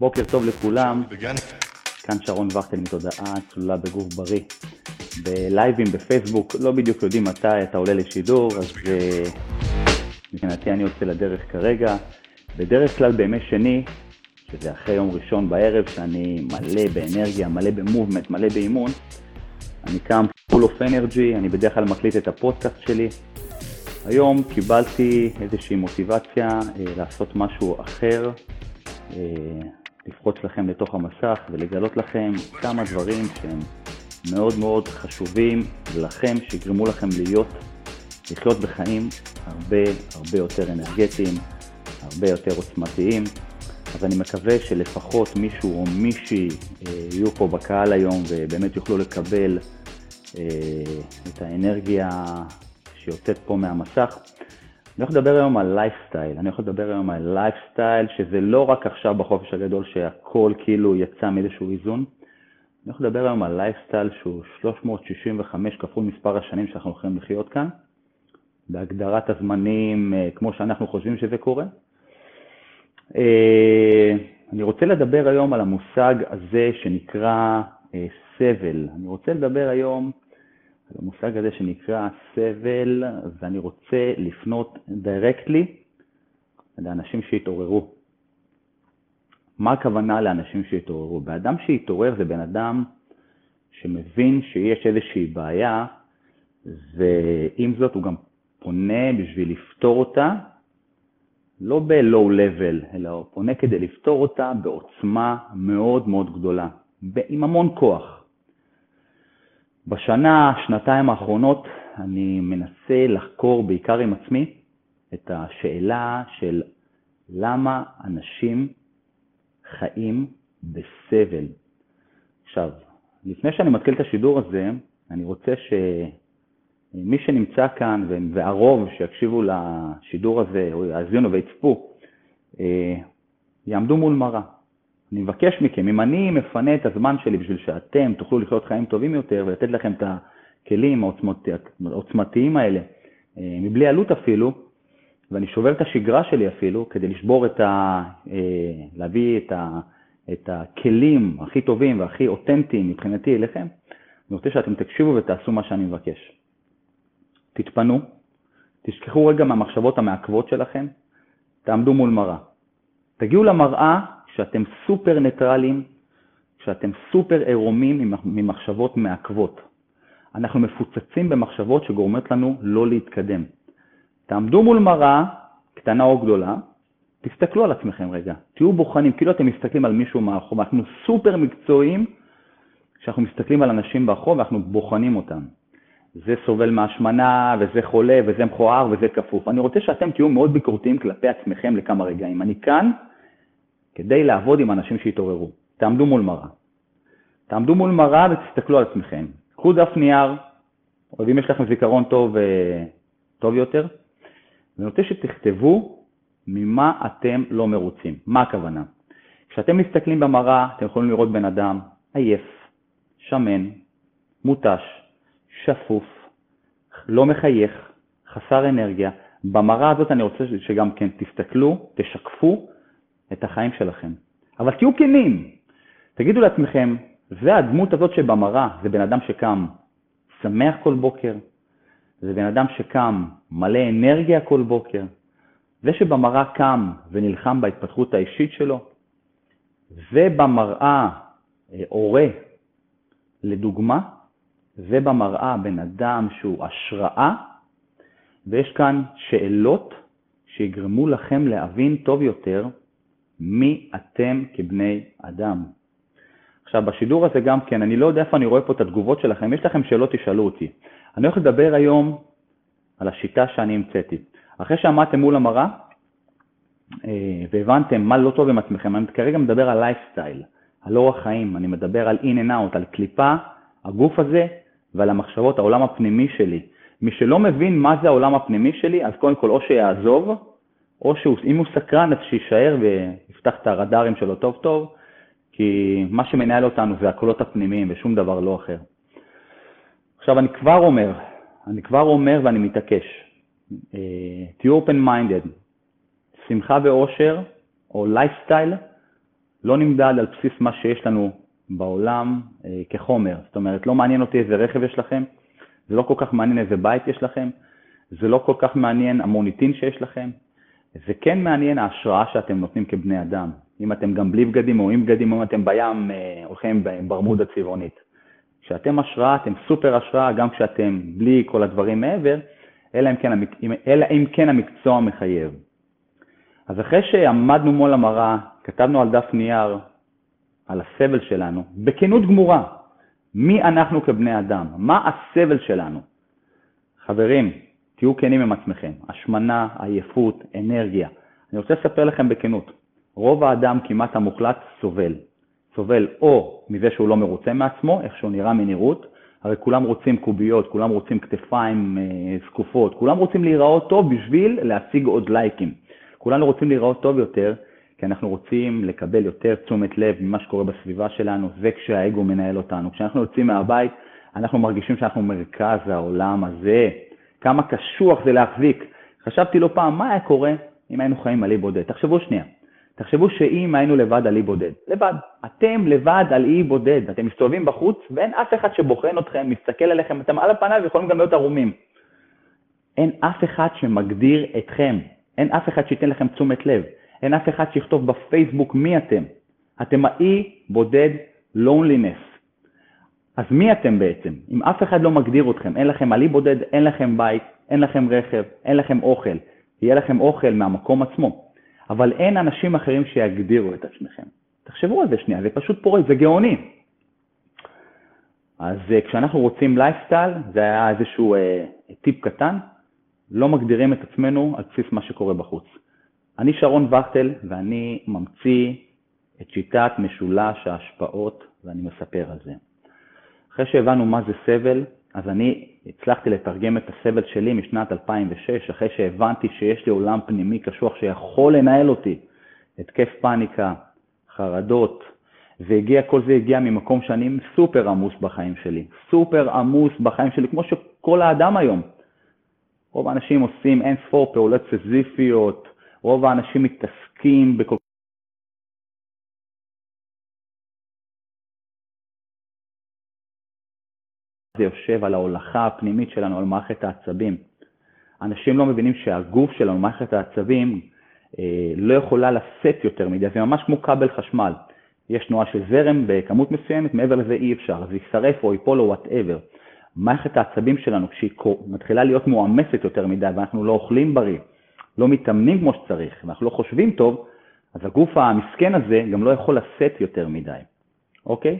בוקר טוב לכולם, כאן שרון וכטל מתודעה צלולה בגוף בריא. בלייבים בפייסבוק לא בדיוק יודעים מתי אתה עולה לשידור, אז uh, מבחינתי אני יוצא לדרך כרגע. בדרך כלל בימי שני, שזה אחרי יום ראשון בערב, שאני מלא באנרגיה, מלא במובמנט, מלא באימון, אני קם full of energy, אני בדרך כלל מקליט את הפודקאסט שלי. היום קיבלתי איזושהי מוטיבציה אה, לעשות משהו אחר, אה, לפרוץ לכם לתוך המסך ולגלות לכם כמה דברים שהם מאוד מאוד חשובים לכם, שיגרמו לכם להיות, לחיות בחיים הרבה הרבה יותר אנרגטיים, הרבה יותר עוצמתיים. אז אני מקווה שלפחות מישהו או מישהי אה, יהיו פה בקהל היום ובאמת יוכלו לקבל אה, את האנרגיה שיוצאת פה מהמסך. אני הולך לדבר היום על לייפסטייל, אני הולך לדבר היום על לייפסטייל שזה לא רק עכשיו בחופש הגדול שהכל כאילו יצא מאיזשהו איזון, אני הולך לדבר היום על לייפסטייל שהוא 365 כפול מספר השנים שאנחנו הולכים לחיות כאן, בהגדרת הזמנים אה, כמו שאנחנו חושבים שזה קורה. אה, אני רוצה לדבר היום על המושג הזה שנקרא אה, סבל. אני רוצה לדבר היום המושג הזה שנקרא סבל, ואני רוצה לפנות דירקטלי לאנשים שהתעוררו. מה הכוונה לאנשים שהתעוררו? באדם שהתעורר זה בן אדם שמבין שיש איזושהי בעיה, ועם זאת הוא גם פונה בשביל לפתור אותה, לא ב-low level, אלא הוא פונה כדי לפתור אותה בעוצמה מאוד מאוד גדולה, עם המון כוח. בשנה, שנתיים האחרונות, אני מנסה לחקור בעיקר עם עצמי את השאלה של למה אנשים חיים בסבל. עכשיו, לפני שאני מתחיל את השידור הזה, אני רוצה שמי שנמצא כאן, והרוב שיקשיבו לשידור הזה, או יאזינו ויצפו, אה, יעמדו מול מראה. אני מבקש מכם, אם אני מפנה את הזמן שלי בשביל שאתם תוכלו לחיות חיים טובים יותר ולתת לכם את הכלים העוצמתיים האלה, אה, מבלי עלות אפילו, ואני שובר את השגרה שלי אפילו, כדי לשבור את ה... אה, להביא את, ה, את הכלים הכי טובים והכי אותנטיים מבחינתי אליכם, אני רוצה שאתם תקשיבו ותעשו מה שאני מבקש. תתפנו, תשכחו רגע מהמחשבות המעכבות שלכם, תעמדו מול מראה. תגיעו למראה כשאתם סופר ניטרליים, כשאתם סופר עירומים ממחשבות מעכבות. אנחנו מפוצצים במחשבות שגורמות לנו לא להתקדם. תעמדו מול מראה, קטנה או גדולה, תסתכלו על עצמכם רגע, תהיו בוחנים, כאילו אתם מסתכלים על מישהו מאחור, אנחנו סופר מקצועיים כשאנחנו מסתכלים על אנשים באחור ואנחנו בוחנים אותם. זה סובל מהשמנה, וזה חולה, וזה מכוער, וזה כפוף. אני רוצה שאתם תהיו מאוד ביקורתיים כלפי עצמכם לכמה רגעים. אני כאן כדי לעבוד עם אנשים שהתעוררו. תעמדו מול מראה. תעמדו מול מראה ותסתכלו על עצמכם. קחו דף נייר, או אם יש לכם זיכרון טוב, אה, טוב יותר, ואני רוצה שתכתבו ממה אתם לא מרוצים. מה הכוונה? כשאתם מסתכלים במראה, אתם יכולים לראות בן אדם עייף, שמן, מותש, שפוף, לא מחייך, חסר אנרגיה. במראה הזאת אני רוצה שגם כן תסתכלו, תשקפו את החיים שלכם. אבל תהיו כנים. תגידו לעצמכם, זה הדמות הזאת שבמראה, זה בן אדם שקם שמח כל בוקר, זה בן אדם שקם מלא אנרגיה כל בוקר. זה שבמראה קם ונלחם בהתפתחות האישית שלו, זה במראה אה, הורה, לדוגמה, זה במראה בן אדם שהוא השראה, ויש כאן שאלות שיגרמו לכם להבין טוב יותר מי אתם כבני אדם. עכשיו, בשידור הזה גם כן, אני לא יודע איפה אני רואה פה את התגובות שלכם, יש לכם שאלות, תשאלו אותי. אני הולך לדבר היום על השיטה שאני המצאתי. אחרי שעמדתם מול המראה אה, והבנתם מה לא טוב עם עצמכם, אני כרגע מדבר על לייפסטייל, על אורח חיים, אני מדבר על in and out, על קליפה, הגוף הזה ועל המחשבות, העולם הפנימי שלי. מי שלא מבין מה זה העולם הפנימי שלי, אז קודם כל או שיעזוב, או שאם הוא סקרן אז שיישאר ויפתח את הרדארים שלו טוב טוב, כי מה שמנהל אותנו זה הקולות הפנימיים ושום דבר לא אחר. עכשיו אני כבר אומר, אני כבר אומר ואני מתעקש, אה, תהיו open minded, שמחה ואושר או לייפסטייל לא נמדד על בסיס מה שיש לנו בעולם אה, כחומר. זאת אומרת, לא מעניין אותי איזה רכב יש לכם, זה לא כל כך מעניין איזה בית יש לכם, זה לא כל כך מעניין המוניטין שיש לכם, זה כן מעניין ההשראה שאתם נותנים כבני אדם. אם אתם גם בלי בגדים או עם בגדים, אם אתם בים, אה, הולכים ברמודה צבעונית. כשאתם השראה, אתם סופר השראה, גם כשאתם בלי כל הדברים מעבר, אלא אם כן, אלא אם כן המקצוע מחייב. אז אחרי שעמדנו מול המראה, כתבנו על דף נייר על הסבל שלנו, בכנות גמורה, מי אנחנו כבני אדם, מה הסבל שלנו. חברים, תהיו כנים עם עצמכם, השמנה, עייפות, אנרגיה. אני רוצה לספר לכם בכנות, רוב האדם כמעט המוחלט סובל. סובל או מזה שהוא לא מרוצה מעצמו, איך שהוא נראה מנראות, הרי כולם רוצים קוביות, כולם רוצים כתפיים אה, כולם רוצים להיראות טוב בשביל להשיג עוד לייקים. כולנו רוצים להיראות טוב יותר, כי אנחנו רוצים לקבל יותר תשומת לב ממה שקורה בסביבה שלנו, זה כשהאגו מנהל אותנו. כשאנחנו יוצאים מהבית, אנחנו מרגישים שאנחנו מרכז העולם הזה. כמה קשוח זה להחזיק. חשבתי לא פעם, מה היה קורה אם היינו חיים על אי בודד? תחשבו שנייה. תחשבו שאם היינו לבד על אי בודד, לבד, אתם לבד על אי בודד, אתם מסתובבים בחוץ ואין אף אחד שבוחן אתכם, מסתכל עליכם, אתם על הפניו יכולים גם להיות ערומים. אין אף אחד שמגדיר אתכם, אין אף אחד שייתן לכם תשומת לב, אין אף אחד שיכתוב בפייסבוק מי אתם. אתם האי בודד לונלינס. אז מי אתם בעצם? אם אף אחד לא מגדיר אתכם, אין לכם עלי בודד, אין לכם בית, אין לכם רכב, אין לכם אוכל, יהיה לכם אוכל מהמקום עצמו. אבל אין אנשים אחרים שיגדירו את עצמכם. תחשבו על זה שנייה, זה פשוט פורץ, זה גאוני. אז אה, כשאנחנו רוצים לייפסטייל, זה היה איזשהו אה, טיפ קטן, לא מגדירים את עצמנו על בסיס מה שקורה בחוץ. אני שרון וכטל ואני ממציא את שיטת משולש ההשפעות ואני מספר על זה. אחרי שהבנו מה זה סבל, אז אני הצלחתי לתרגם את הסבל שלי משנת 2006, אחרי שהבנתי שיש לי עולם פנימי קשוח שיכול לנהל אותי, התקף פאניקה, חרדות, והגיע, כל זה הגיע ממקום שאני סופר עמוס בחיים שלי, סופר עמוס בחיים שלי, כמו שכל האדם היום. רוב האנשים עושים אין ספור פעולות סזיפיות, רוב האנשים מתעסקים בכל זה יושב על ההולכה הפנימית שלנו, על מערכת העצבים. אנשים לא מבינים שהגוף שלנו, מערכת העצבים, אה, לא יכולה לשאת יותר מדי, זה ממש כמו כבל חשמל. יש תנועה של זרם בכמות מסוימת, מעבר לזה אי אפשר, אז יישרף או ייפול או whatever. מערכת העצבים שלנו, כשהיא מתחילה להיות מועמסת יותר מדי ואנחנו לא אוכלים בריא, לא מתאמנים כמו שצריך, ואנחנו לא חושבים טוב, אז הגוף המסכן הזה גם לא יכול לשאת יותר מדי, אוקיי?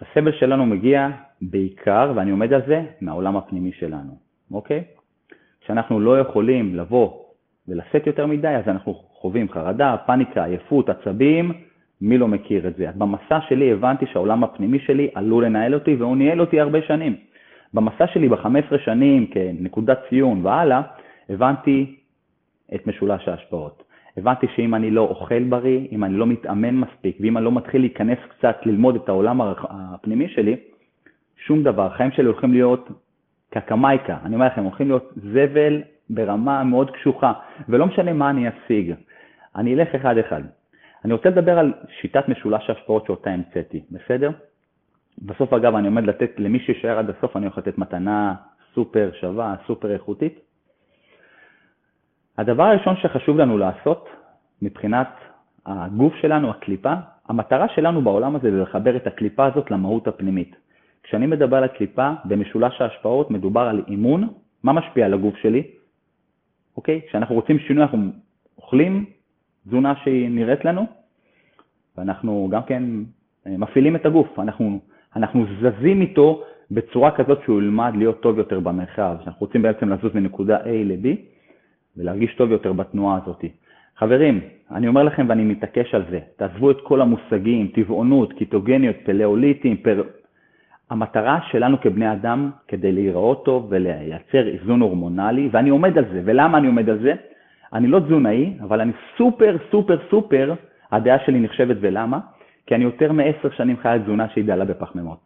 הסבל שלנו מגיע בעיקר, ואני עומד על זה, מהעולם הפנימי שלנו, אוקיי? כשאנחנו לא יכולים לבוא ולשאת יותר מדי, אז אנחנו חווים חרדה, פאניקה, עייפות, עצבים, מי לא מכיר את זה? במסע שלי הבנתי שהעולם הפנימי שלי עלול לנהל אותי, והוא ניהל אותי הרבה שנים. במסע שלי ב-15 שנים כנקודת ציון והלאה, הבנתי את משולש ההשפעות. הבנתי שאם אני לא אוכל בריא, אם אני לא מתאמן מספיק, ואם אני לא מתחיל להיכנס קצת ללמוד את העולם הפנימי שלי, שום דבר. החיים שלי הולכים להיות קקמייקה. אני אומר לכם, הולכים להיות זבל ברמה מאוד קשוחה, ולא משנה מה אני אשיג. אני אלך אחד-אחד. אני רוצה לדבר על שיטת משולש ההשפעות שאותה המצאתי, בסדר? בסוף, אגב, אני עומד לתת, למי שישאר עד הסוף, אני הולך לתת מתנה סופר שווה, סופר איכותית. הדבר הראשון שחשוב לנו לעשות מבחינת הגוף שלנו, הקליפה, המטרה שלנו בעולם הזה זה לחבר את הקליפה הזאת למהות הפנימית. כשאני מדבר על הקליפה, במשולש ההשפעות מדובר על אימון, מה משפיע על הגוף שלי? אוקיי? כשאנחנו רוצים שינוי אנחנו אוכלים תזונה שהיא נראית לנו, ואנחנו גם כן אה, מפעילים את הגוף, אנחנו, אנחנו זזים איתו בצורה כזאת שהוא ילמד להיות טוב יותר במרחב, אנחנו רוצים בעצם לזוז מנקודה A ל-B, ולהרגיש טוב יותר בתנועה הזאת. חברים, אני אומר לכם ואני מתעקש על זה, תעזבו את כל המושגים, טבעונות, קיטוגניות, פלאוליטים, פר... המטרה שלנו כבני אדם כדי להיראות טוב ולייצר איזון הורמונלי, ואני עומד על זה, ולמה אני עומד על זה? אני לא תזונאי, אבל אני סופר סופר סופר, הדעה שלי נחשבת ולמה? כי אני יותר מעשר שנים חי על תזונה שהיא דלה בפחמימות.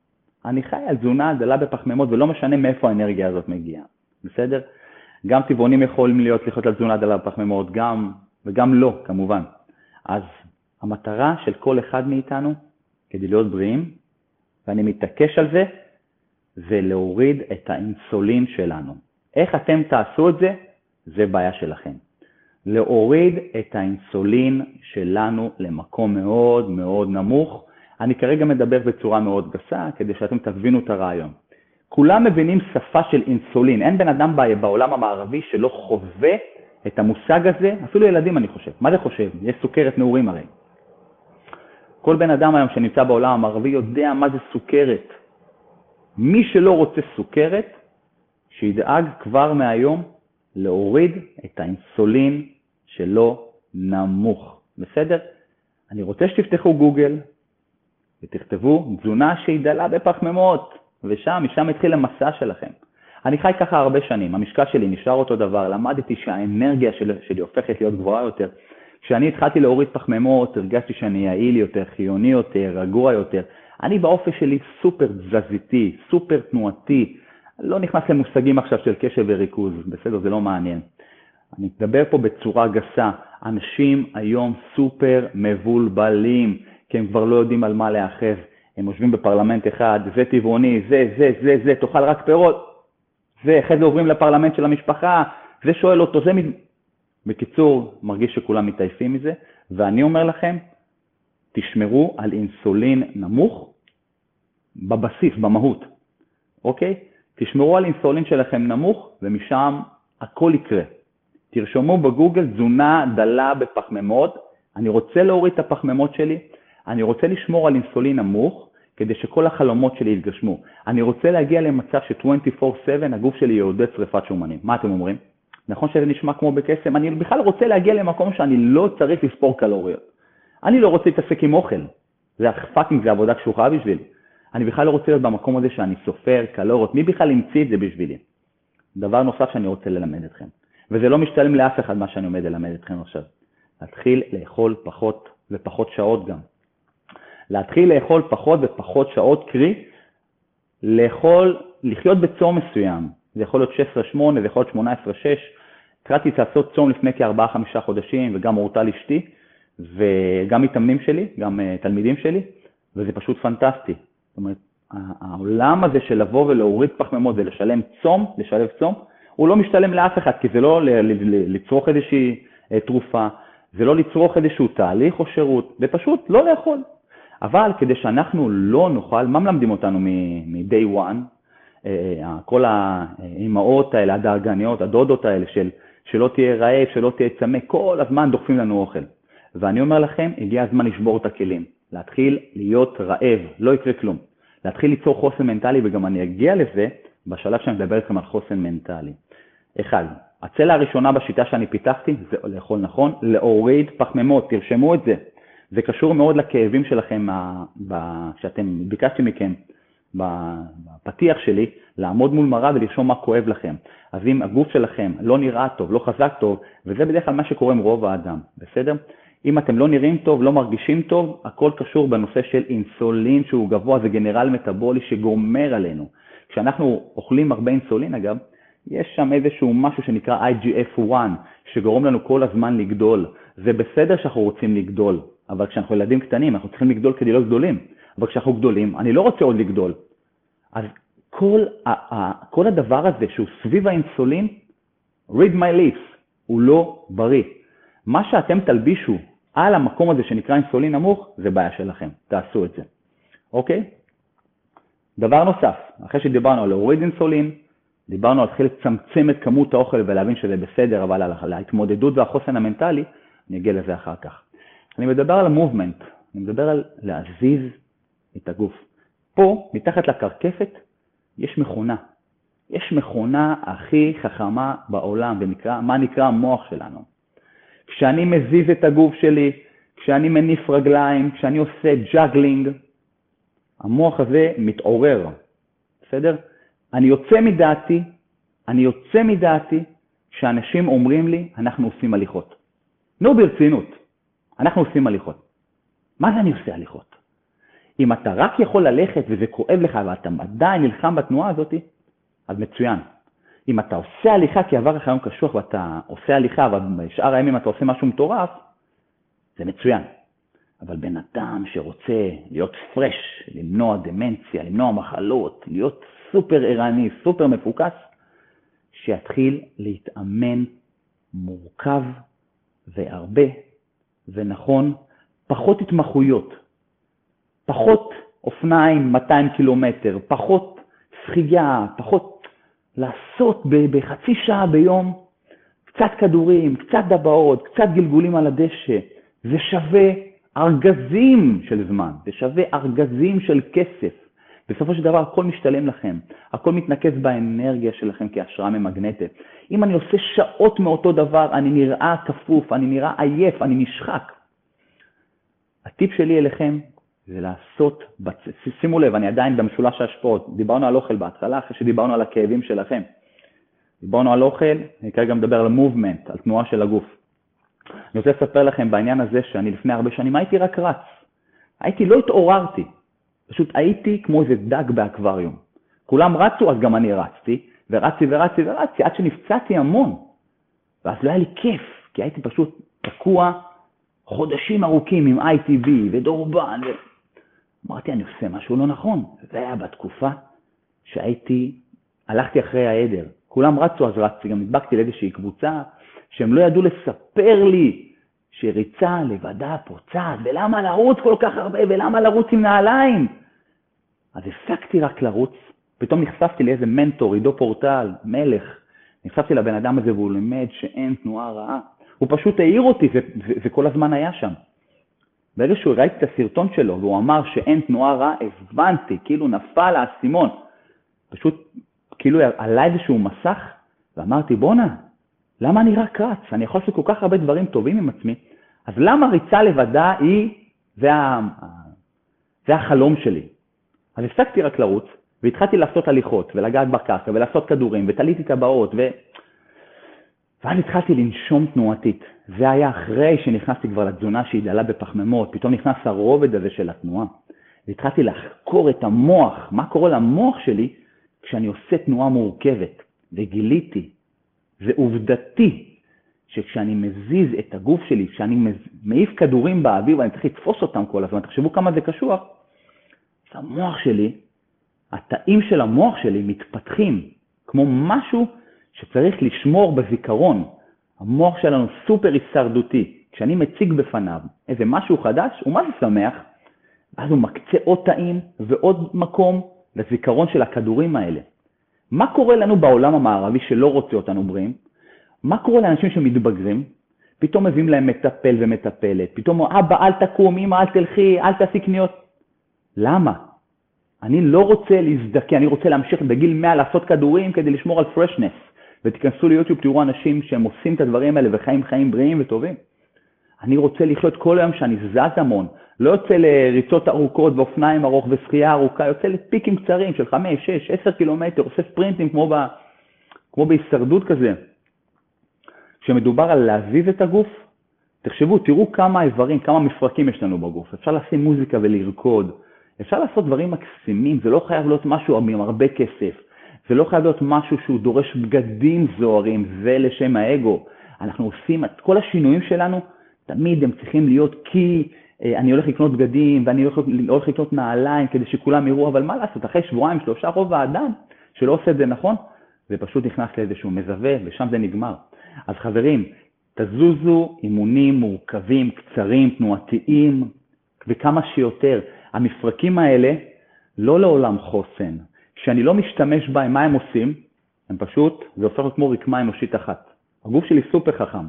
אני חי על תזונה דלה בפחמימות ולא משנה מאיפה האנרגיה הזאת מגיעה, בסדר? גם טבעונים יכולים להיות לחיות על תזונה דלה בפחמימות, גם וגם לא, כמובן. אז המטרה של כל אחד מאיתנו, כדי להיות בריאים, ואני מתעקש על זה, זה להוריד את האינסולין שלנו. איך אתם תעשו את זה? זה בעיה שלכם. להוריד את האינסולין שלנו למקום מאוד מאוד נמוך. אני כרגע מדבר בצורה מאוד גסה, כדי שאתם תבינו את הרעיון. כולם מבינים שפה של אינסולין. אין בן אדם בעולם המערבי שלא חווה את המושג הזה, אפילו ילדים אני חושב. מה זה חושב? יש סוכרת נעורים הרי. כל בן אדם היום שנמצא בעולם המערבי יודע מה זה סוכרת. מי שלא רוצה סוכרת, שידאג כבר מהיום להוריד את האינסולין שלו נמוך. בסדר? אני רוצה שתפתחו גוגל ותכתבו תזונה שהיא דלה בפחמימות, ושם, משם התחיל המסע שלכם. אני חי ככה הרבה שנים, המשקל שלי נשאר אותו דבר, למדתי שהאנרגיה שלי, שלי הופכת להיות גבוהה יותר. כשאני התחלתי להוריד פחמימות, הרגשתי שאני יעיל יותר, חיוני יותר, רגוע יותר. אני באופי שלי סופר תזזיתי, סופר תנועתי, לא נכנס למושגים עכשיו של קשב וריכוז, בסדר, זה לא מעניין. אני מדבר פה בצורה גסה, אנשים היום סופר מבולבלים, כי הם כבר לא יודעים על מה להיאחז. הם יושבים בפרלמנט אחד, זה טבעוני, זה, זה, זה, זה, תאכל רק פירות. זה, אחרי זה עוברים לפרלמנט של המשפחה, זה שואל אותו, זה... בקיצור, מרגיש שכולם מתעייפים מזה, ואני אומר לכם, תשמרו על אינסולין נמוך בבסיס, במהות, אוקיי? תשמרו על אינסולין שלכם נמוך, ומשם הכל יקרה. תרשמו בגוגל תזונה דלה בפחמימות, אני רוצה להוריד את הפחמימות שלי, אני רוצה לשמור על אינסולין נמוך, כדי שכל החלומות שלי יתגשמו. אני רוצה להגיע למצב ש-24/7 הגוף שלי יעודד שריפת שומנים. מה אתם אומרים? נכון שזה נשמע כמו בקסם? אני בכלל רוצה להגיע למקום שאני לא צריך לספור קלוריות. אני לא רוצה להתעסק עם אוכל. זה fucking, זה עבודה קשוחה בשבילי. אני בכלל לא רוצה להיות במקום הזה שאני סופר קלוריות. מי בכלל המציא את זה בשבילי? דבר נוסף שאני רוצה ללמד אתכם, וזה לא משתלם לאף אחד מה שאני עומד ללמד אתכם עכשיו. להתחיל לאכול פחות ופחות שעות גם. להתחיל לאכול פחות ופחות שעות, קרי, לאכול, לחיות בצום מסוים. זה יכול להיות 16-8, זה יכול להיות 18-6. התחלתי לעשות צום לפני כ-4-5 חודשים, וגם אורטל אשתי, וגם מתאמנים שלי, גם uh, תלמידים שלי, וזה פשוט פנטסטי. זאת אומרת, העולם הזה של לבוא ולהוריד פחמימות ולשלם צום, לשלב צום, הוא לא משתלם לאף אחד, כי זה לא לצרוך איזושהי uh, תרופה, זה לא לצרוך איזשהו תהליך או שירות, זה פשוט לא לאכול. אבל כדי שאנחנו לא נוכל, מה מלמדים אותנו מ-day one? אה, אה, כל האימהות האלה, הדאגניות, הדודות האלה, של שלא תהיה רעב, שלא תהיה צמא, כל הזמן דוחפים לנו אוכל. ואני אומר לכם, הגיע הזמן לשבור את הכלים, להתחיל להיות רעב, לא יקרה כלום. להתחיל ליצור חוסן מנטלי, וגם אני אגיע לזה בשלב שאני מדבר איתכם על חוסן מנטלי. אחד, הצלע הראשונה בשיטה שאני פיתחתי זה לאכול נכון, להוריד פחמימות, תרשמו את זה. זה קשור מאוד לכאבים שלכם, שאתם, ביקשתי מכם בפתיח שלי, לעמוד מול מראה ולרשום מה כואב לכם. אז אם הגוף שלכם לא נראה טוב, לא חזק טוב, וזה בדרך כלל מה שקורה עם רוב האדם, בסדר? אם אתם לא נראים טוב, לא מרגישים טוב, הכל קשור בנושא של אינסולין שהוא גבוה, זה גנרל מטאבולי שגומר עלינו. כשאנחנו אוכלים הרבה אינסולין, אגב, יש שם איזשהו משהו שנקרא IGF-1, שגורם לנו כל הזמן לגדול. זה בסדר שאנחנו רוצים לגדול, אבל כשאנחנו ילדים קטנים, אנחנו צריכים לגדול כדי להיות גדולים. אבל כשאנחנו גדולים, אני לא רוצה עוד לגדול. אז כל, כל הדבר הזה שהוא סביב האינסולין, read my lips, הוא לא בריא. מה שאתם תלבישו על המקום הזה שנקרא אינסולין נמוך, זה בעיה שלכם, תעשו את זה, אוקיי? דבר נוסף, אחרי שדיברנו על להוריד אינסולין, דיברנו על להתחיל לצמצם את כמות האוכל ולהבין שזה בסדר, אבל על ההתמודדות והחוסן המנטלי, אני אגיע לזה אחר כך. אני מדבר על המובמנט, אני מדבר על להזיז את הגוף. פה, מתחת לקרקפת, יש מכונה. יש מכונה הכי חכמה בעולם, ונקרא, מה נקרא המוח שלנו. כשאני מזיז את הגוף שלי, כשאני מניף רגליים, כשאני עושה juggling, המוח הזה מתעורר, בסדר? אני יוצא מדעתי, אני יוצא מדעתי כשאנשים אומרים לי, אנחנו עושים הליכות. נו, ברצינות, אנחנו עושים הליכות. מה זה אני עושה הליכות? אם אתה רק יכול ללכת וזה כואב לך ואתה עדיין נלחם בתנועה הזאת, אז מצוין. אם אתה עושה הליכה כי עבר לך יום קשוח ואתה עושה הליכה, אבל בשאר הימים אתה עושה משהו מטורף, זה מצוין. אבל בן אדם שרוצה להיות פרש, למנוע דמנציה, למנוע מחלות, להיות סופר ערני, סופר מפוקס, שיתחיל להתאמן מורכב והרבה ונכון, פחות התמחויות, פחות אופניים 200 קילומטר, פחות שחייה, פחות לעשות בחצי שעה ביום קצת כדורים, קצת דבעות, קצת גלגולים על הדשא. זה שווה ארגזים של זמן, זה שווה ארגזים של כסף. בסופו של דבר הכל משתלם לכם, הכל מתנקז באנרגיה שלכם כהשראה ממגנטת. אם אני עושה שעות מאותו דבר, אני נראה כפוף, אני נראה עייף, אני נשחק. הטיפ שלי אליכם זה לעשות, בצ... שימו לב, אני עדיין במשולש ההשפעות, דיברנו על אוכל בהתחלה, אחרי שדיברנו על הכאבים שלכם. דיברנו על אוכל, אני כרגע מדבר על מובמנט, על תנועה של הגוף. אני רוצה לספר לכם בעניין הזה שאני לפני הרבה שנים הייתי רק רץ. הייתי, לא התעוררתי, פשוט הייתי כמו איזה דג באקווריום. כולם רצו, אז גם אני רצתי, ורצתי ורצתי ורצתי, עד שנפצעתי המון. ואז לא היה לי כיף, כי הייתי פשוט תקוע חודשים ארוכים עם ITV ודורבן. ו... אמרתי, אני עושה משהו לא נכון. זה היה בתקופה שהייתי, הלכתי אחרי העדר. כולם רצו, אז רצתי, גם נדבקתי לאיזושהי קבוצה, שהם לא ידעו לספר לי שריצה לבדה פוצעת, ולמה לרוץ כל כך הרבה, ולמה לרוץ עם נעליים? אז הפסקתי רק לרוץ, פתאום נחשפתי לאיזה מנטור, עידו פורטל, מלך, נחשפתי לבן אדם הזה והוא לימד שאין תנועה רעה. הוא פשוט העיר אותי, וכל הזמן היה שם. ברגע שהוא ראיתי את הסרטון שלו והוא אמר שאין תנועה רעה, הבנתי, כאילו נפל האסימון. פשוט כאילו עלה איזשהו מסך, ואמרתי, בואנה, למה אני רק רץ? אני יכול לעשות כל כך הרבה דברים טובים עם עצמי, אז למה ריצה לבדה היא, זה, ה... זה החלום שלי. אז הפסקתי רק לרוץ, והתחלתי לעשות הליכות, ולגעת בקרקע, ולעשות כדורים, ותליתי טבעות, ו... ואז התחלתי לנשום תנועתית. זה היה אחרי שנכנסתי כבר לתזונה שהיא דלה בפחמימות, פתאום נכנס הרובד הזה של התנועה. והתחלתי לחקור את המוח, מה קורה למוח שלי כשאני עושה תנועה מורכבת. וגיליתי, זה עובדתי, שכשאני מזיז את הגוף שלי, כשאני מעיף כדורים באוויר ואני צריך לתפוס אותם כל הזמן, תחשבו כמה זה קשוח, המוח שלי, התאים של המוח שלי מתפתחים כמו משהו שצריך לשמור בזיכרון. המוח שלנו סופר הישרדותי. כשאני מציג בפניו איזה משהו חדש, הוא מה זה שמח, ואז הוא מקצה עוד תאים ועוד מקום לזיכרון של הכדורים האלה. מה קורה לנו בעולם המערבי שלא רוצה אותנו בריאים? מה קורה לאנשים שמתבגרים? פתאום מביאים להם מטפל ומטפלת, פתאום אבא אל תקום, אמא אל תלכי, אל תעשי קניות. למה? אני לא רוצה להזדקן, אני רוצה להמשיך בגיל 100 לעשות כדורים כדי לשמור על פרשנס. ותיכנסו ליוטיוב, תראו אנשים שהם עושים את הדברים האלה וחיים חיים בריאים וטובים. אני רוצה לחיות כל היום שאני זז המון, לא יוצא לריצות ארוכות ואופניים ארוך ושחייה ארוכה, יוצא לפיקים קצרים של 5, 6, 10 קילומטר, עושה ספרינטים כמו, ב, כמו בהישרדות כזה. כשמדובר על להזיז את הגוף, תחשבו, תראו כמה איברים, כמה מפרקים יש לנו בגוף. אפשר לשים מוזיקה ולרקוד, אפשר לעשות דברים מקסימים, זה לא חייב להיות משהו עם הרבה כסף, זה לא חייב להיות משהו שהוא דורש בגדים זוהרים, זה לשם האגו. אנחנו עושים את כל השינויים שלנו, תמיד הם צריכים להיות כי אה, אני הולך לקנות בגדים ואני הולך, הולך לקנות נעליים כדי שכולם יראו, אבל מה לעשות, אחרי שבועיים, שלושה, רוב האדם שלא עושה את זה נכון, זה פשוט נכנס לאיזשהו מזווה ושם זה נגמר. אז חברים, תזוזו אימונים מורכבים, קצרים, תנועתיים, וכמה שיותר. המפרקים האלה לא לעולם חוסן. כשאני לא משתמש בהם, מה הם עושים? הם פשוט, זה הופך להיות כמו רקמה אנושית אחת. הגוף שלי סופר חכם.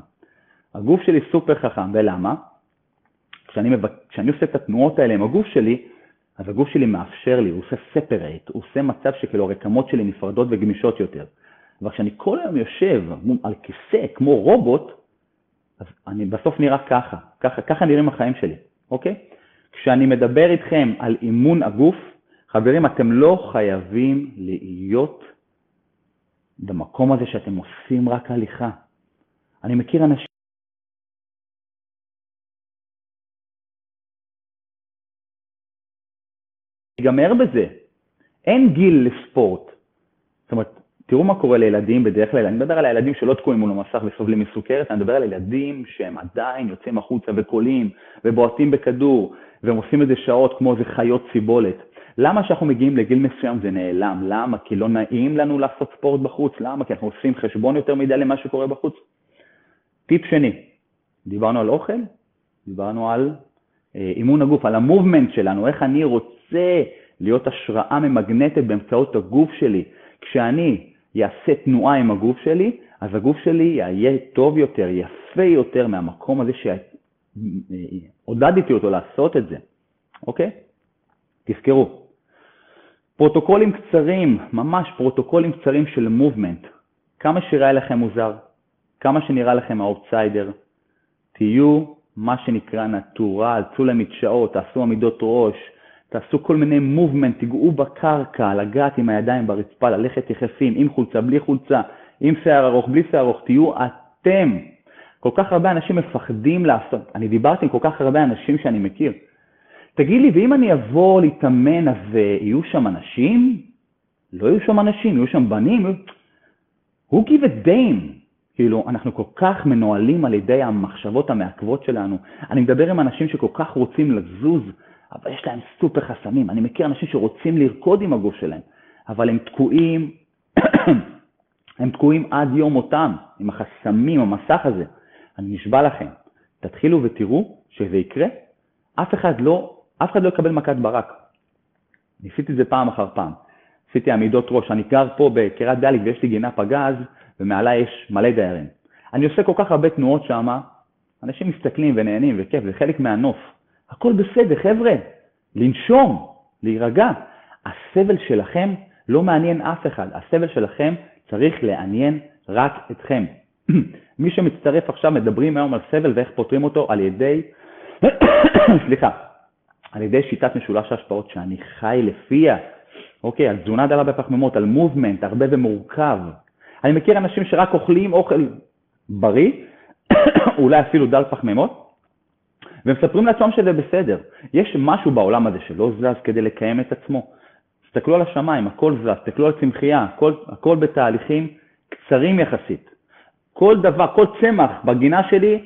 הגוף שלי סופר חכם, ולמה? כשאני, מבק... כשאני עושה את התנועות האלה עם הגוף שלי, אז הגוף שלי מאפשר לי, הוא עושה ספרייט, הוא עושה מצב שכאילו הרקמות שלי נפרדות וגמישות יותר. אבל כשאני כל היום יושב על כיסא כמו רובוט, אז אני בסוף נראה ככה, ככה, ככה נראים החיים שלי, אוקיי? כשאני מדבר איתכם על אימון הגוף, חברים, אתם לא חייבים להיות במקום הזה שאתם עושים רק הליכה. אני מכיר אנשים ייגמר בזה. אין גיל לספורט. זאת אומרת, תראו מה קורה לילדים בדרך כלל, אני מדבר על הילדים שלא תקועים מול המסך וסובלים מסוכרת, אני מדבר על ילדים שהם עדיין יוצאים החוצה וקולים ובועטים בכדור, והם עושים את זה שעות כמו איזה חיות סיבולת. למה כשאנחנו מגיעים לגיל מסוים זה נעלם? למה? כי לא נעים לנו לעשות ספורט בחוץ? למה? כי אנחנו עושים חשבון יותר מדי למה שקורה בחוץ? טיפ שני, דיברנו על אוכל, דיברנו על אה, אימון הגוף, על המובמנט שלנו, איך אני רוצה להיות השראה ממגנטת באמצעות הגוף שלי. כשאני אעשה תנועה עם הגוף שלי, אז הגוף שלי יהיה טוב יותר, יפה יותר מהמקום הזה שעודדתי אותו לעשות את זה, אוקיי? תזכרו, פרוטוקולים קצרים, ממש פרוטוקולים קצרים של מובמנט, כמה שיראה לכם מוזר, כמה שנראה לכם האופסיידר, תהיו מה שנקרא נטורל, צאו למדשאות, תעשו עמידות ראש, תעשו כל מיני מובמנט, תיגעו בקרקע, לגעת עם הידיים ברצפה, ללכת יחפים, עם חולצה, בלי חולצה, עם שיער ארוך, בלי שיער ארוך, תהיו אתם. כל כך הרבה אנשים מפחדים לעשות, אני דיברתי עם כל כך הרבה אנשים שאני מכיר. תגיד לי, ואם אני אבוא להתאמן, אז יהיו שם אנשים? לא יהיו שם אנשים, יהיו שם בנים? Who give a damn? כאילו, אנחנו כל כך מנוהלים על ידי המחשבות המעכבות שלנו. אני מדבר עם אנשים שכל כך רוצים לזוז, אבל יש להם סופר חסמים. אני מכיר אנשים שרוצים לרקוד עם הגוף שלהם, אבל הם תקועים, הם תקועים עד יום מותם, עם החסמים, המסך הזה. אני נשבע לכם, תתחילו ותראו שזה יקרה, אף אחד לא, אף אחד לא יקבל מכת ברק. ניסיתי את זה פעם אחר פעם. עשיתי עמידות ראש, אני גר פה בקריית ביאליק ויש לי גינה פגז, ומעלה יש מלא דיירים. אני עושה כל כך הרבה תנועות שם, אנשים מסתכלים ונהנים וכיף, זה חלק מהנוף. הכל בסדר, חבר'ה, לנשום, להירגע. הסבל שלכם לא מעניין אף אחד, הסבל שלכם צריך לעניין רק אתכם. מי שמצטרף עכשיו, מדברים היום על סבל ואיך פותרים אותו על ידי, סליחה, על ידי שיטת משולש ההשפעות שאני חי לפיה, אוקיי, על תזונה דלה בפחמימות, על מובמנט, הרבה ומורכב. אני מכיר אנשים שרק אוכלים אוכל בריא, אולי אפילו דל פחמימות, ומספרים לעצמם שזה בסדר. יש משהו בעולם הזה שלא זז כדי לקיים את עצמו. תסתכלו על השמיים, הכל זז, תסתכלו על צמחייה, הכל, הכל בתהליכים קצרים יחסית. כל דבר, כל צמח בגינה שלי,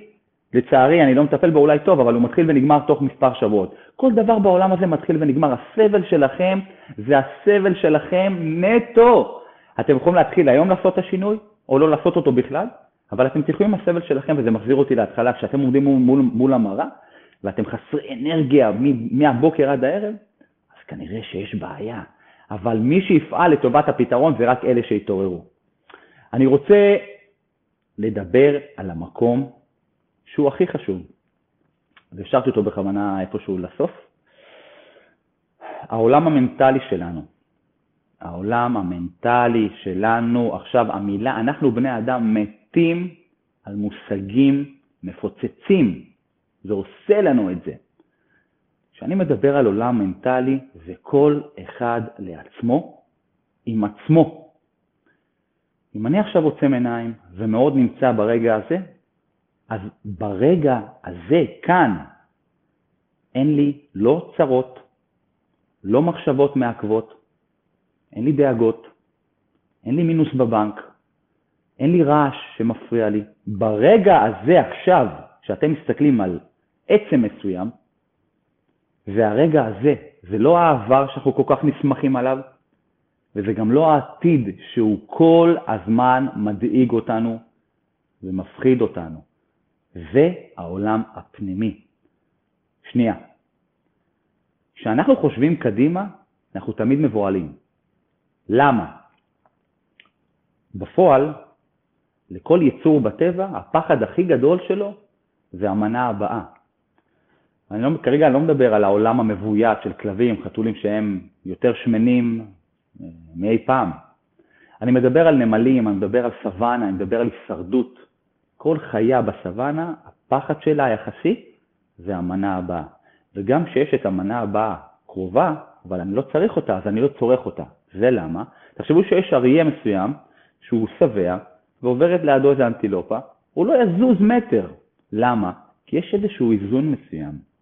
לצערי, אני לא מטפל בו אולי טוב, אבל הוא מתחיל ונגמר תוך מספר שבועות. כל דבר בעולם הזה מתחיל ונגמר. הסבל שלכם זה הסבל שלכם נטו. אתם יכולים להתחיל היום לעשות את השינוי, או לא לעשות אותו בכלל, אבל אתם תלכו עם הסבל שלכם, וזה מחזיר אותי להתחלה, כשאתם עומדים מול, מול, מול המראה, ואתם חסרי אנרגיה מהבוקר עד הערב, אז כנראה שיש בעיה. אבל מי שיפעל לטובת הפתרון זה רק אלה שהתעוררו. אני רוצה לדבר על המקום שהוא הכי חשוב, והשארתי אותו בכוונה איפשהו לסוף. העולם המנטלי שלנו. העולם המנטלי שלנו, עכשיו המילה, אנחנו בני אדם מתים על מושגים מפוצצים, זה עושה לנו את זה. כשאני מדבר על עולם מנטלי, זה כל אחד לעצמו, עם עצמו. אם אני עכשיו עוצם עיניים ומאוד נמצא ברגע הזה, אז ברגע הזה, כאן, אין לי לא צרות, לא מחשבות מעכבות, אין לי דאגות, אין לי מינוס בבנק, אין לי רעש שמפריע לי. ברגע הזה עכשיו, כשאתם מסתכלים על עצם מסוים, והרגע הזה, זה לא העבר שאנחנו כל כך נסמכים עליו, וזה גם לא העתיד שהוא כל הזמן מדאיג אותנו ומפחיד אותנו. זה העולם הפנימי. שנייה, כשאנחנו חושבים קדימה, אנחנו תמיד מבוהלים. למה? בפועל, לכל יצור בטבע, הפחד הכי גדול שלו זה המנה הבאה. אני לא, כרגע אני לא מדבר על העולם המבוית של כלבים, חתולים שהם יותר שמנים אה, מאי פעם. אני מדבר על נמלים, אני מדבר על סוואנה, אני מדבר על הישרדות. כל חיה בסוואנה, הפחד שלה היחסי זה המנה הבאה. וגם כשיש את המנה הבאה קרובה, אבל אני לא צריך אותה, אז אני לא צורך אותה. זה למה? תחשבו שיש אריה מסוים שהוא שבע ועוברת לידו איזה אנטילופה, הוא לא יזוז מטר. למה? כי יש איזשהו איזון מסוים.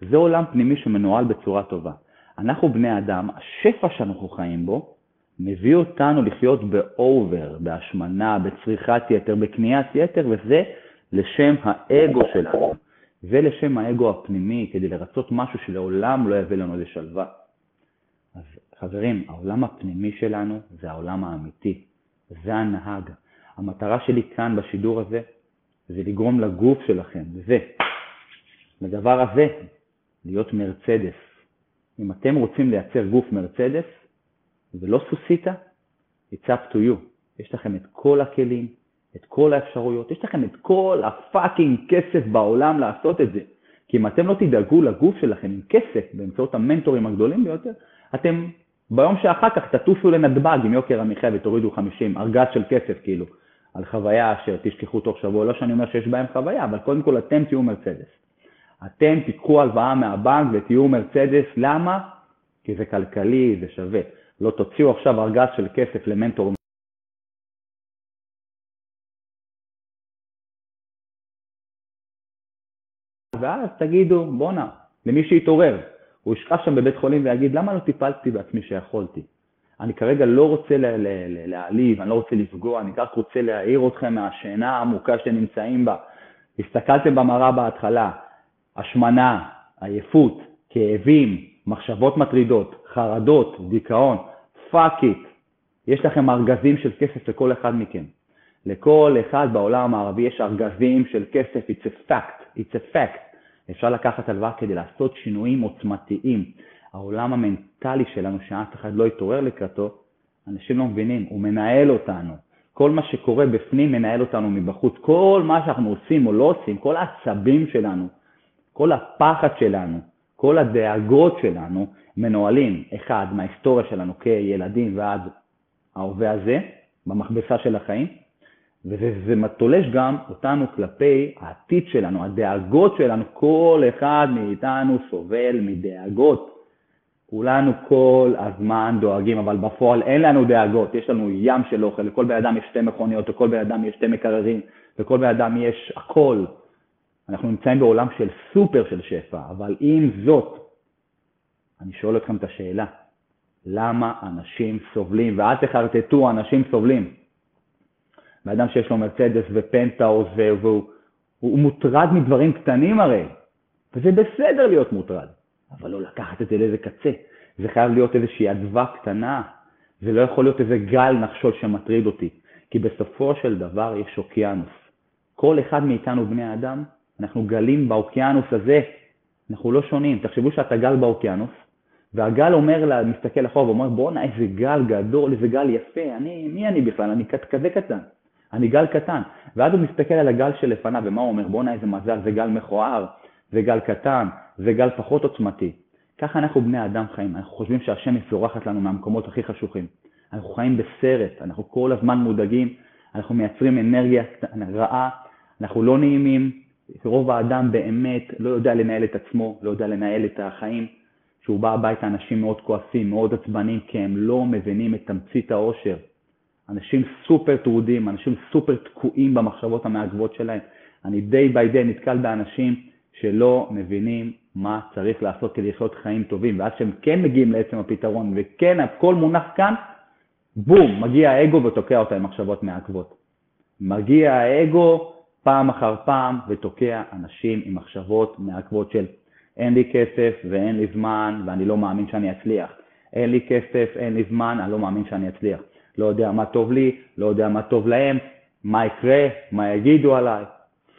זה עולם פנימי שמנוהל בצורה טובה. אנחנו בני אדם, השפע שאנחנו חיים בו, מביא אותנו לחיות באובר, בהשמנה, בצריכת יתר, בקניית יתר, וזה לשם האגו שלנו. זה לשם האגו הפנימי, כדי לרצות משהו שלעולם לא יביא לנו לשלווה. אז חברים, העולם הפנימי שלנו זה העולם האמיתי, זה הנהג. המטרה שלי כאן בשידור הזה זה לגרום לגוף שלכם, זה, לדבר הזה, להיות מרצדס. אם אתם רוצים לייצר גוף מרצדס ולא סוסיתא, it's up to you. יש לכם את כל הכלים, את כל האפשרויות, יש לכם את כל הפאקינג כסף בעולם לעשות את זה. כי אם אתם לא תדאגו לגוף שלכם עם כסף באמצעות המנטורים הגדולים ביותר, אתם ביום שאחר כך תטוסו לנתב"ג עם יוקר המחיה ותורידו 50, ארגז של כסף כאילו, על חוויה שתשכחו תוך שבוע. לא שאני אומר שיש בהם חוויה, אבל קודם כל אתם תהיו מרצדס. אתם תיקחו הלוואה מהבנק ותהיו מרצדס, למה? כי זה כלכלי, זה שווה. לא תוציאו עכשיו ארגז של כסף למנטור ואז תגידו, בואנה, למי שיתעורר, הוא ישכב שם בבית חולים ויגיד, למה לא טיפלתי בעצמי שיכולתי? אני כרגע לא רוצה להעליב, אני לא רוצה לפגוע, אני רק רוצה להעיר אתכם מהשינה העמוקה שנמצאים בה. הסתכלתם במראה בהתחלה, השמנה, עייפות, כאבים, מחשבות מטרידות, חרדות, דיכאון, fuck it. יש לכם ארגזים של כסף לכל אחד מכם. לכל אחד בעולם המערבי יש ארגזים של כסף, it's a fact, it's a fact. אפשר לקחת הלוואה כדי לעשות שינויים עוצמתיים. העולם המנטלי שלנו, שאף אחד לא יתעורר לקראתו, אנשים לא מבינים, הוא מנהל אותנו. כל מה שקורה בפנים מנהל אותנו מבחוץ. כל מה שאנחנו עושים או לא עושים, כל העצבים שלנו, כל הפחד שלנו, כל הדאגות שלנו, מנוהלים, אחד, מההיסטוריה שלנו כילדים ועד ההווה הזה, במכבסה של החיים, וזה תולש גם אותנו כלפי העתיד שלנו, הדאגות שלנו, כל אחד מאיתנו סובל מדאגות. כולנו כל הזמן דואגים, אבל בפועל אין לנו דאגות, יש לנו ים של אוכל, לכל בן אדם יש שתי מכוניות, לכל בן אדם יש שתי מקררים, לכל בן אדם יש הכל. אנחנו נמצאים בעולם של סופר של שפע, אבל עם זאת, אני שואל אתכם את השאלה, למה אנשים סובלים? ואל תחרטטו, אנשים סובלים. באדם שיש לו מרצדס ופנטאוס והוא הוא מוטרד מדברים קטנים הרי, וזה בסדר להיות מוטרד, אבל לא לקחת את זה לאיזה קצה. זה חייב להיות איזושהי אדווה קטנה, זה לא יכול להיות איזה גל נחשול שמטריד אותי, כי בסופו של דבר יש אוקיינוס. כל אחד מאיתנו, בני האדם, אנחנו גלים באוקיינוס הזה, אנחנו לא שונים. תחשבו שאתה גל באוקיינוס, והגל אומר, מסתכל אחורה ואומר, בואנה, איזה גל גדול, איזה גל יפה, אני, מי אני בכלל? אני כזה קטן. אני גל קטן. ואז הוא מסתכל על הגל שלפניו, ומה הוא אומר? בואנה איזה מזל, זה גל מכוער, זה גל קטן, זה גל פחות עוצמתי. ככה אנחנו בני אדם חיים, אנחנו חושבים שהשמש זורחת לנו מהמקומות הכי חשוכים. אנחנו חיים בסרט, אנחנו כל הזמן מודאגים, אנחנו מייצרים אנרגיה רעה, אנחנו לא נעימים, רוב האדם באמת לא יודע לנהל את עצמו, לא יודע לנהל את החיים. כשהוא בא הביתה אנשים מאוד כועסים, מאוד עצבנים, כי הם לא מבינים את תמצית האושר. אנשים סופר טרודים, אנשים סופר תקועים במחשבות המעכבות שלהם. אני day by day נתקל באנשים שלא מבינים מה צריך לעשות כדי לחיות חיים טובים, ואז שהם כן מגיעים לעצם הפתרון, וכן הכל מונח כאן, בום, מגיע האגו ותוקע אותה עם מחשבות מעכבות. מגיע האגו פעם אחר פעם ותוקע אנשים עם מחשבות מעכבות של אין לי כסף ואין לי זמן ואני לא מאמין שאני אצליח. אין לי כסף, אין לי זמן, אני לא מאמין שאני אצליח. לא יודע מה טוב לי, לא יודע מה טוב להם, מה יקרה, מה יגידו עליי.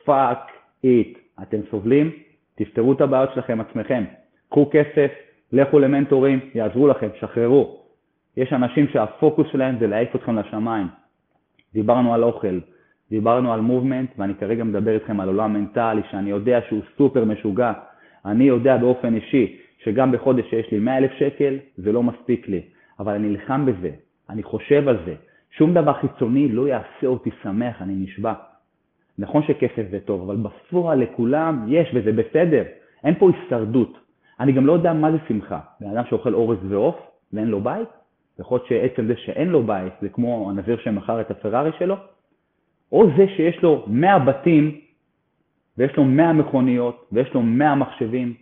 Fuck it. אתם סובלים? תפתרו את הבעיות שלכם עצמכם. קחו כסף, לכו למנטורים, יעזרו לכם, שחררו. יש אנשים שהפוקוס שלהם זה להעיף אתכם לשמיים. דיברנו על אוכל, דיברנו על מובמנט, ואני כרגע מדבר איתכם על עולם מנטלי שאני יודע שהוא סופר משוגע. אני יודע באופן אישי שגם בחודש שיש לי 100 אלף שקל, זה לא מספיק לי, אבל אני נלחם בזה, אני חושב על זה. שום דבר חיצוני לא יעשה אותי שמח, אני נשבע. נכון שכסף זה טוב, אבל בפועל לכולם יש וזה בסדר. אין פה הישרדות. אני גם לא יודע מה זה שמחה. בן אדם שאוכל אורז ועוף ואין לו בית, יכול להיות שעצם זה שאין לו בית זה כמו הנזיר שמכר את הפרארי שלו, או זה שיש לו 100 בתים ויש לו 100 מכוניות ויש לו 100 מחשבים.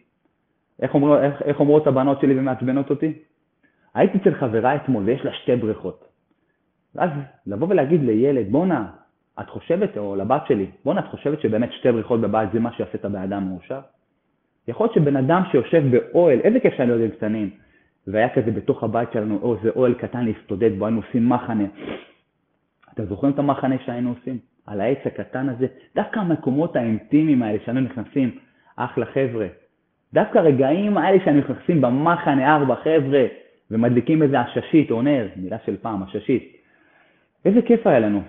איך, אומר, איך, איך אומרות הבנות שלי ומעצבנות אותי? הייתי אצל חברה אתמול ויש לה שתי בריכות. ואז לבוא ולהגיד לילד, בואנה, את חושבת, או לבת שלי, בואנה, את חושבת שבאמת שתי בריכות בבית זה מה שיעשה הבן אדם מאושר? יכול להיות שבן אדם שיושב באוהל, איזה כיף שהיינו ילדים קטנים, והיה כזה בתוך הבית שלנו, או איזה אוהל קטן להסתודד בו, היינו עושים מחנה. אתם זוכרים את המחנה שהיינו עושים? על העץ הקטן הזה? דווקא המקומות האינטימיים האלה שהיינו נכנסים, אחלה חבר'ה. דווקא הרגעים האלה שהיינו נכנסים במחנה ארבע חבר'ה, ומדליקים איזה עששית או נר, מילה של פעם, עששית. איזה כיף היה לנו.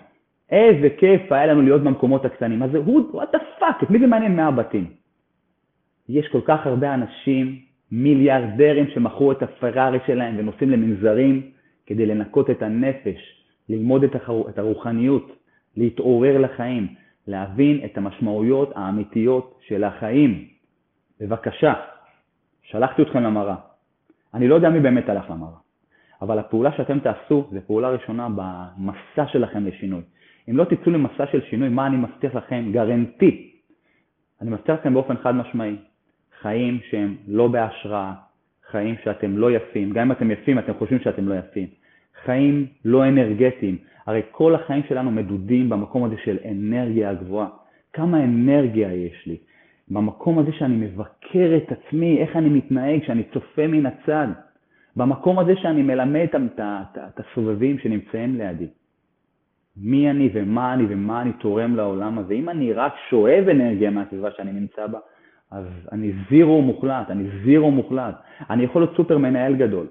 איזה כיף היה לנו להיות במקומות הקטנים. אז הוא, what the fuck, את מי זה מעניין 100 בתים? יש כל כך הרבה אנשים, מיליארדרים שמכרו את הפרארי שלהם ונוסעים למנזרים כדי לנקות את הנפש, ללמוד את, החר... את הרוחניות, להתעורר לחיים, להבין את המשמעויות האמיתיות של החיים. בבקשה, שלחתי אתכם למראה. אני לא יודע מי באמת הלך למראה, אבל הפעולה שאתם תעשו זה פעולה ראשונה במסע שלכם לשינוי. אם לא תצאו למסע של שינוי, מה אני מבטיח לכם? גרנטי. אני מבטיח לכם באופן חד משמעי. חיים שהם לא בהשראה, חיים שאתם לא יפים, גם אם אתם יפים אתם חושבים שאתם לא יפים. חיים לא אנרגטיים. הרי כל החיים שלנו מדודים במקום הזה של אנרגיה גבוהה. כמה אנרגיה יש לי? במקום הזה שאני מבקר את עצמי, איך אני מתנהג, שאני צופה מן הצד. במקום הזה שאני מלמד את הסובבים שנמצאים לידי. מי אני ומה אני ומה אני תורם לעולם הזה. אם אני רק שואב אנרגיה מהסביבה שאני נמצא בה, אז אני זירו מוחלט, אני זירו מוחלט. אני יכול להיות סופר מנהל גדול,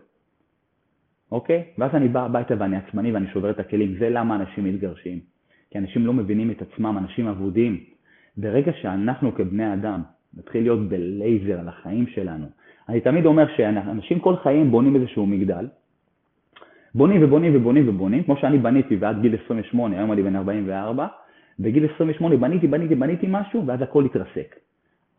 אוקיי? ואז אני בא הביתה ואני עצמני ואני שובר את הכלים. זה למה אנשים מתגרשים. כי אנשים לא מבינים את עצמם, אנשים אבודים. ברגע שאנחנו כבני אדם נתחיל להיות בלייזר על החיים שלנו, אני תמיד אומר שאנשים כל חיים בונים איזשהו מגדל, בונים ובונים ובונים ובונים, כמו שאני בניתי ועד גיל 28, היום אני בן 44, בגיל 28 בניתי, בניתי, בניתי משהו, ואז הכל התרסק.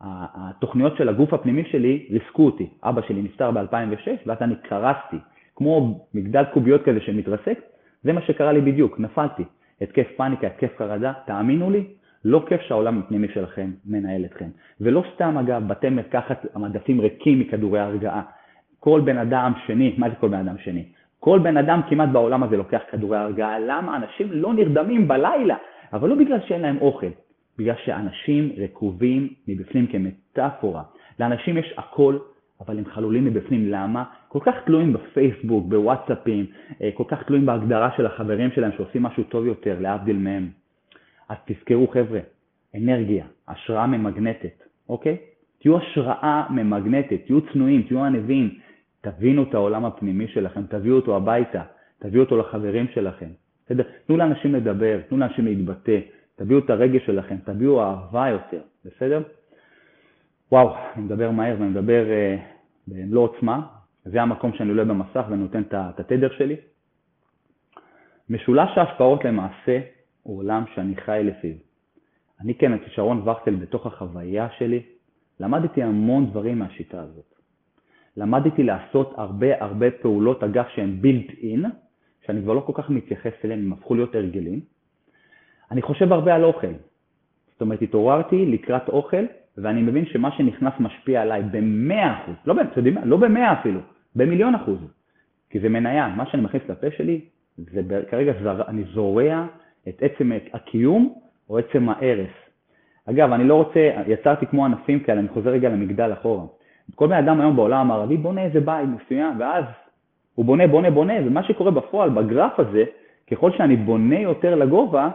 התוכניות של הגוף הפנימי שלי ריסקו אותי. אבא שלי נפטר ב-2006, ואז אני קרסתי, כמו מגדל קוביות כזה שמתרסק, זה מה שקרה לי בדיוק, נפלתי. התקף פאניקה, התקף חרדה, תאמינו לי, לא כיף שהעולם הפנימי שלכם מנהל אתכם. ולא סתם אגב, בתי מרקחת, המדפים ריקים מכדורי הרגעה. כל בן אדם שני, מה זה כל בן אדם שני? כל בן אדם כמעט בעולם הזה לוקח כדורי הרגעה. למה? אנשים לא נרדמים בלילה, אבל לא בגלל שאין להם אוכל, בגלל שאנשים רקובים מבפנים כמטאפורה. לאנשים יש הכל, אבל הם חלולים מבפנים. למה? כל כך תלויים בפייסבוק, בוואטסאפים, אה, כל כך תלויים בהגדרה של החברים שלהם שעושים משהו טוב יותר, להבדיל מהם. אז תזכרו חבר'ה, אנרגיה, השראה ממגנטת, אוקיי? תהיו השראה ממגנטת, תהיו צנועים, תהיו ענבים, תבינו את העולם הפנימי שלכם, תביאו אותו הביתה, תביאו אותו לחברים שלכם. בסדר? תנו לאנשים לדבר, תנו לאנשים להתבטא, תביאו את הרגש שלכם, תביאו אהבה יותר, בסדר? וואו, אני מדבר מהר ואני מדבר uh, במלוא עוצמה, זה המקום שאני עולה במסך ואני נותן את התדר שלי. משולש ההשפעות למעשה הוא עולם שאני חי לפיו. אני כן, את שרון וכטל בתוך החוויה שלי, למדתי המון דברים מהשיטה הזאת. למדתי לעשות הרבה הרבה פעולות, אגב, שהן built in, שאני כבר לא כל כך מתייחס אליהן, הם הפכו להיות הרגלים. אני חושב הרבה על אוכל. זאת אומרת, התעוררתי לקראת אוכל, ואני מבין שמה שנכנס משפיע עליי ב-100%, לא, אתם יודעים? לא ב-100 אפילו, במיליון אחוז. כי זה מניה, מה שאני מכניס לפה שלי, זה כרגע זר, אני זורע את עצם הקיום או עצם ההרס. אגב, אני לא רוצה, יצרתי כמו ענפים כאלה, אני חוזר רגע למגדל אחורה. כל בן אדם היום בעולם המערבי בונה איזה בית מסוים, ואז הוא בונה, בונה, בונה, ומה שקורה בפועל, בגרף הזה, ככל שאני בונה יותר לגובה,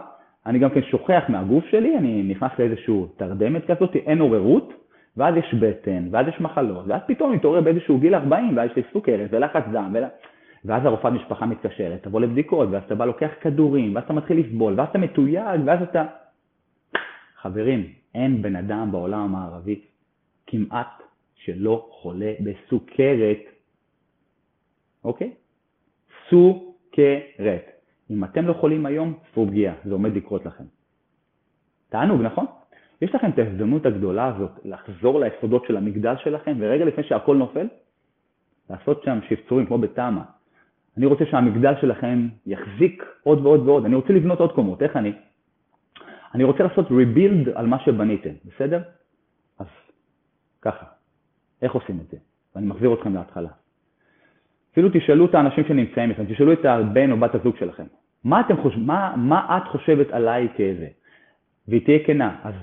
אני גם כן שוכח מהגוף שלי, אני נכנס לאיזשהו תרדמת כזאת, אין עוררות, ואז יש בטן, ואז יש מחלות, ואז פתאום אני מתעורר באיזשהו גיל 40, ואז יש לי סוכרת ולחץ דם, ול... ואז הרופאת משפחה מתקשרת, תבוא לבדיקות, ואז אתה בא לוקח כדורים, ואז אתה מתחיל לסבול, ואז אתה מתויג, ואז אתה... חברים, אין בן אדם בעולם המערבי כמעט שלא חולה בסוכרת, אוקיי? סוכרת. אם אתם לא חולים היום, צפו פגיעה, זה עומד לקרות לכם. תענוג, נכון? יש לכם את ההזדמנות הגדולה הזאת לחזור ליסודות של המגדל שלכם, ורגע לפני שהכל נופל, לעשות שם שפצורים כמו בתמ"א. אני רוצה שהמגדל שלכם יחזיק עוד ועוד ועוד, אני רוצה לבנות עוד קומות, איך אני? אני רוצה לעשות rebuild על מה שבניתם, בסדר? אז ככה. איך עושים את זה? ואני מחזיר אתכם להתחלה. אפילו תשאלו את האנשים שנמצאים איתכם, תשאלו את הבן או בת הזוג שלכם, מה, אתם חוש... מה, מה את חושבת עליי כאיזה? והיא תהיה כנה, אז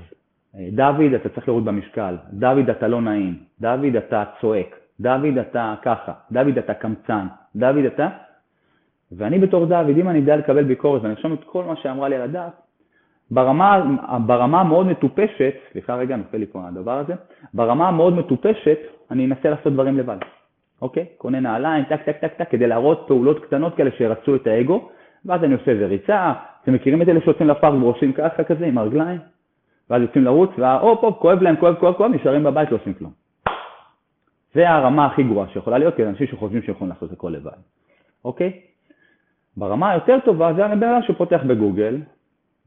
דוד, אתה צריך להוריד במשקל, דוד, אתה לא נעים, דוד, אתה צועק, דוד, אתה ככה, דוד, אתה קמצן, דוד, אתה... ואני בתור דוד, אם אני יודע לקבל ביקורת ואני ארשום את כל מה שאמרה לי על הדף, ברמה, ברמה המאוד מטופשת, סליחה רגע, נופל לי פה הדבר הזה, ברמה המאוד מטופשת, אני אנסה לעשות דברים לבד. אוקיי? קונה נעליים, טק, טק, טק, טק, כדי להראות פעולות קטנות כאלה שירצו את האגו, ואז אני עושה איזה ריצה, אתם מכירים את אלה שיוצאים לפארק ועושים ככה כזה עם הרגליים? ואז יוצאים לרוץ, והופ, הופ, כואב להם, כואב, כואב, כואב, נשארים בבית, לא עושים כלום. זה הרמה הכי גרועה שיכולה להיות, כי אנשים שחושבים שהם יכולים לעשות הכל לבד, אוקיי? ברמה היותר טובה זה הבן אדם שפותח בגוגל,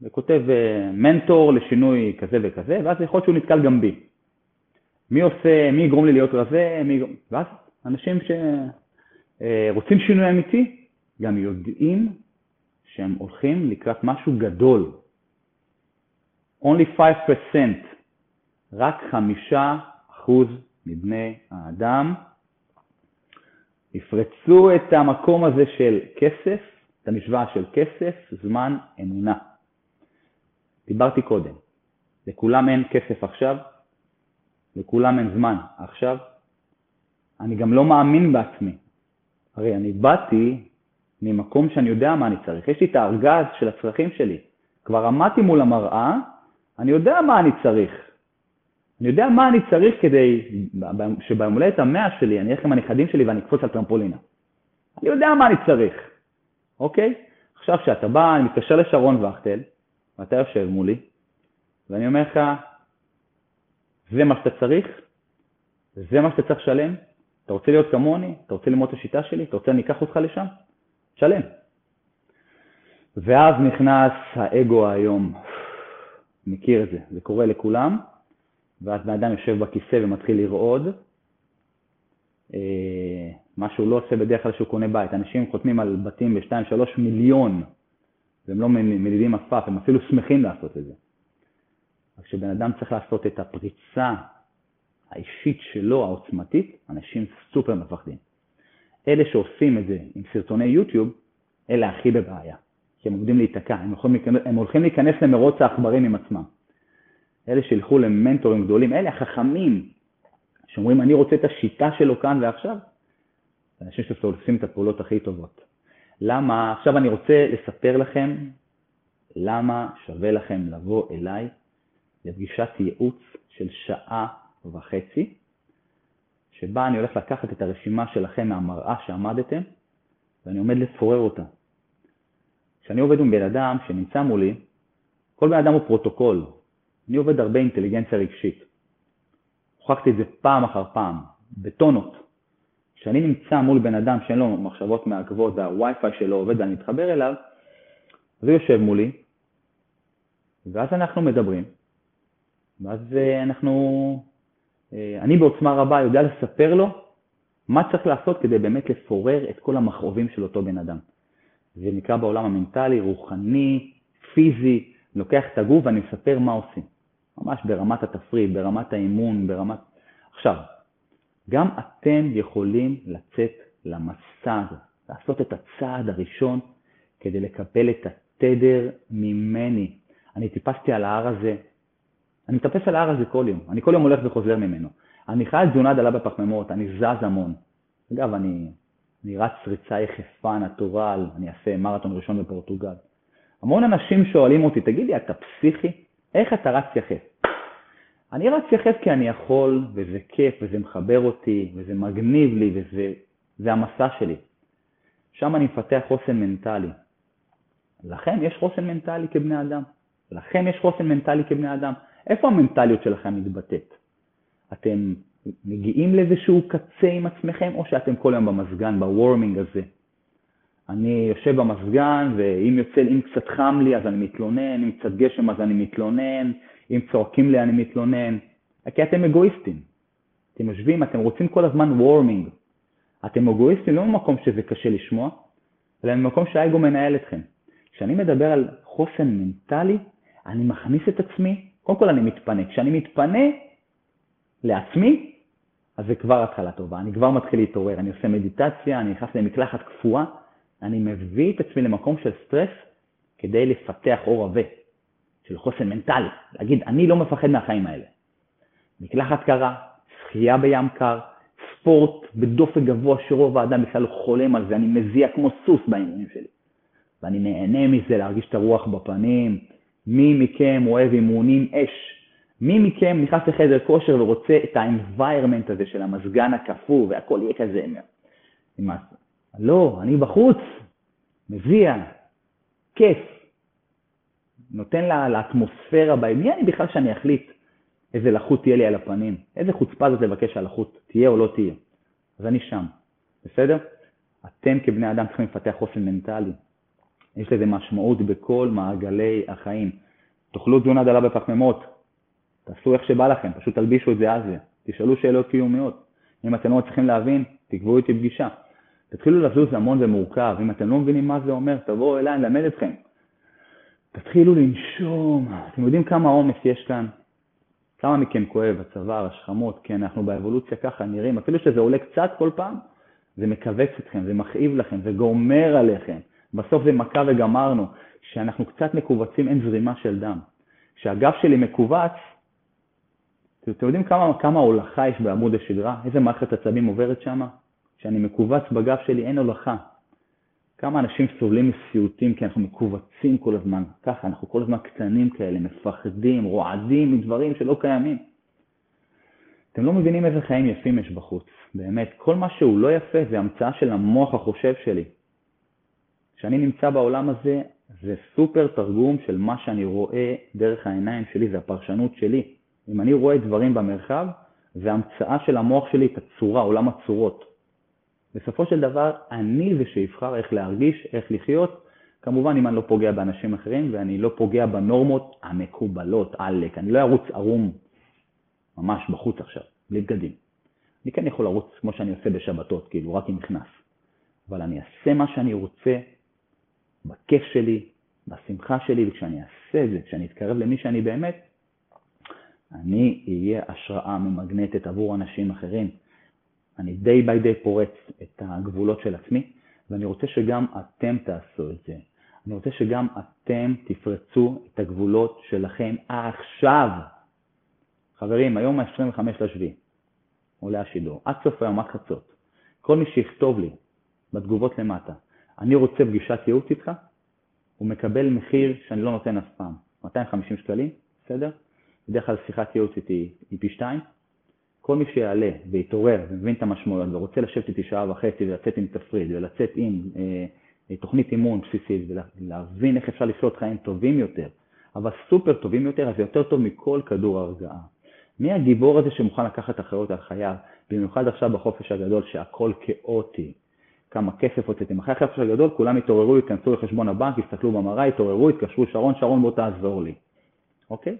וכותב אה, מנטור לשינוי כזה וכזה, ואז יכול להיות שהוא נתקל גם בי. מי עושה, מי יגרום לי להיות רזה, מי... ואז אנשים שרוצים אה, שינוי אמיתי, גם יודעים שהם הולכים לקראת משהו גדול. Only 5%, רק חמישה אחוז מבני האדם יפרצו את המקום הזה של כסף, את המשוואה של כסף, זמן, אמונה. דיברתי קודם, לכולם אין כסף עכשיו, לכולם אין זמן עכשיו, אני גם לא מאמין בעצמי. הרי אני באתי ממקום שאני יודע מה אני צריך, יש לי את הארגז של הצרכים שלי. כבר עמדתי מול המראה, אני יודע מה אני צריך. אני יודע מה אני צריך כדי שביום הולדת המאה שלי אני אלך עם הנכדים שלי ואני אקפוץ על טרמפולינה. אני יודע מה אני צריך, אוקיי? עכשיו כשאתה בא, אני מתקשר לשרון וכטל, ואתה יושב מולי, ואני אומר לך, זה מה שאתה צריך, זה מה שאתה צריך לשלם, אתה רוצה להיות כמוני, אתה רוצה ללמוד את השיטה שלי, אתה רוצה אני אקח אותך לשם, שלם. ואז נכנס האגו היום, מכיר את זה, זה קורה לכולם, ואז בן אדם יושב בכיסא ומתחיל לרעוד, אה, מה שהוא לא עושה בדרך כלל שהוא קונה בית. אנשים חותמים על בתים ב-2-3 מיליון, והם לא מנידים עפף, הם אפילו שמחים לעשות את זה. רק כשבן אדם צריך לעשות את הפריצה האישית שלו, העוצמתית, אנשים סופר מפחדים. אלה שעושים את זה עם סרטוני יוטיוב, אלה הכי בבעיה, כי הם עומדים להיתקע, הם, הם הולכים להיכנס למרוץ העכברים עם עצמם. אלה שילכו למנטורים גדולים, אלה החכמים, שאומרים אני רוצה את השיטה שלו כאן ועכשיו, אנשים שעושים את הפעולות הכי טובות. למה? עכשיו אני רוצה לספר לכם למה שווה לכם לבוא אליי לפגישת ייעוץ של שעה וחצי, שבה אני הולך לקחת את הרשימה שלכם מהמראה שעמדתם, ואני עומד לפורר אותה. כשאני עובד עם בן אדם שנמצא מולי, כל בן אדם הוא פרוטוקול. אני עובד הרבה אינטליגנציה רגשית. הוכחתי את זה פעם אחר פעם, בטונות. כשאני נמצא מול בן אדם שאין לו מחשבות מעכבות והווי-פיי שלו עובד ואני מתחבר אליו, אז הוא יושב מולי, ואז אנחנו מדברים, ואז אה, אנחנו, אה, אני בעוצמה רבה יודע לספר לו מה צריך לעשות כדי באמת לפורר את כל המכאובים של אותו בן אדם. זה נקרא בעולם המנטלי, רוחני, פיזי, לוקח את הגוף ואני מספר מה עושים. ממש ברמת התפריט, ברמת האימון, ברמת... עכשיו, גם אתם יכולים לצאת למסע הזה, לעשות את הצעד הראשון כדי לקבל את התדר ממני. אני טיפסתי על ההר הזה אני מטפס על ההר הזה כל יום, אני כל יום הולך וחוזר ממנו. אני חי תזונה דלה בפחמימות, אני זז המון. אגב, אני, אני רץ ריצה יחפה, נטורל, אני אעשה מרתון ראשון בפורטוגל. המון אנשים שואלים אותי, תגיד לי, אתה פסיכי? איך אתה רץ יחף? אני רץ יחף כי אני יכול, וזה כיף, וזה מחבר אותי, וזה מגניב לי, וזה המסע שלי. שם אני מפתח חוסן מנטלי. לכם יש חוסן מנטלי כבני אדם. לכם יש חוסן מנטלי כבני אדם. איפה המנטליות שלכם מתבטאת? אתם מגיעים לאיזשהו קצה עם עצמכם, או שאתם כל היום במזגן, בוורמינג הזה? אני יושב במזגן, ואם יוצא, אם קצת חם לי אז אני מתלונן, אם קצת גשם אז אני מתלונן, אם צועקים לי אני מתלונן, כי אתם אגואיסטים. אתם יושבים, אתם רוצים כל הזמן וורמינג. אתם אגואיסטים לא ממקום שזה קשה לשמוע, אלא ממקום שהאגו מנהל אתכם. כשאני מדבר על חוסן מנטלי, אני מכניס את עצמי קודם כל אני מתפנה. כשאני מתפנה לעצמי, אז זה כבר התחלה טובה, אני כבר מתחיל להתעורר, אני עושה מדיטציה, אני נכנס למקלחת קפואה, אני מביא את עצמי למקום של סטרס כדי לפתח אור עבה, של חוסן מנטלי, להגיד, אני לא מפחד מהחיים האלה. מקלחת קרה, שחייה בים קר, ספורט בדופק גבוה שרוב האדם בכלל חולם על זה, אני מזיע כמו סוס באימונים שלי. ואני נהנה מזה, להרגיש את הרוח בפנים. מי מכם אוהב אימונים אש? מי מכם נכנס לחדר כושר ורוצה את ה-environment הזה של המזגן הקפוא והכל יהיה כזה? לא, אני בחוץ, מזיע, כיף. נותן לה, לאטמוספירה, מי אני בכלל שאני אחליט איזה לחות תהיה לי על הפנים? איזה חוצפה זאת לבקש על לחות, תהיה או לא תהיה? אז אני שם, בסדר? אתם כבני אדם צריכים לפתח חוסן מנטלי. יש לזה משמעות בכל מעגלי החיים. תאכלו תזונה דלה בפחמימות, תעשו איך שבא לכם, פשוט תלבישו את זה על זה. תשאלו שאלות קיומיות. אם אתם לא מצליחים להבין, תקבעו איתי פגישה. תתחילו לזוז המון ומורכב. אם אתם לא מבינים מה זה אומר, תבואו אליי, אני אלמד אתכם. תתחילו לנשום. אתם יודעים כמה עומס יש כאן? כמה מכם כואב, הצוואר, השכמות, כן, אנחנו באבולוציה ככה נראים, אפילו שזה עולה קצת כל פעם, זה מכווץ אתכם, זה מכאיב לכם, זה גומר עליכם. בסוף זה מכה וגמרנו. כשאנחנו קצת מכווצים אין זרימה של דם. כשהגב שלי מכווץ, אתם יודעים כמה, כמה הולכה יש בעמוד השדרה? איזה מערכת עצבים עוברת שם? כשאני מכווץ בגב שלי אין הולכה. כמה אנשים סובלים מסיוטים כי אנחנו מכווצים כל הזמן. ככה, אנחנו כל הזמן קטנים כאלה, מפחדים, רועדים מדברים שלא קיימים. אתם לא מבינים איזה חיים יפים יש בחוץ. באמת, כל מה שהוא לא יפה זה המצאה של המוח החושב שלי. כשאני נמצא בעולם הזה, זה סופר תרגום של מה שאני רואה דרך העיניים שלי, זה הפרשנות שלי. אם אני רואה דברים במרחב, זה המצאה של המוח שלי, את הצורה, עולם הצורות. בסופו של דבר, אני זה שיבחר איך להרגיש, איך לחיות, כמובן אם אני לא פוגע באנשים אחרים ואני לא פוגע בנורמות המקובלות, עלק. אני לא ארוץ ערום ממש בחוץ עכשיו, בלי בגדים. אני כן יכול לרוץ כמו שאני עושה בשבתות, כאילו, רק עם מכנס. אבל אני אעשה מה שאני רוצה, בכיף שלי, בשמחה שלי, וכשאני אעשה את זה, כשאני אתקרב למי שאני באמת, אני אהיה השראה ממגנטת עבור אנשים אחרים. אני day by day פורץ את הגבולות של עצמי, ואני רוצה שגם אתם תעשו את זה. אני רוצה שגם אתם תפרצו את הגבולות שלכם עכשיו. חברים, היום ה-25 לשביעי עולה השידור, עד סוף היום, עד חצות. כל מי שיכתוב לי בתגובות למטה, אני רוצה פגישת ייעוץ איתך, הוא מקבל מחיר שאני לא נותן אף פעם, 250 שקלים, בסדר? בדרך כלל שיחת ייעוץ איתי היא פי שתיים. כל מי שיעלה ויתעורר ומבין את המשמעויות ורוצה לשבת איתי שעה וחצי ולצאת עם תפריד ולצאת עם אה, תוכנית אימון בסיסית ולהבין איך אפשר לחיות חיים טובים יותר, אבל סופר טובים יותר, אז זה יותר טוב מכל כדור הרגעה. מי הגיבור הזה שמוכן לקחת אחריות על חייו, במיוחד עכשיו בחופש הגדול שהכל כאוטי, כמה כסף הוצאתם. אחרי החופש הגדול כולם התעוררו, ייכנסו לחשבון הבנק, יסתכלו במראה, התעוררו, התקשרו, שרון, שרון בוא תעזור לי, אוקיי?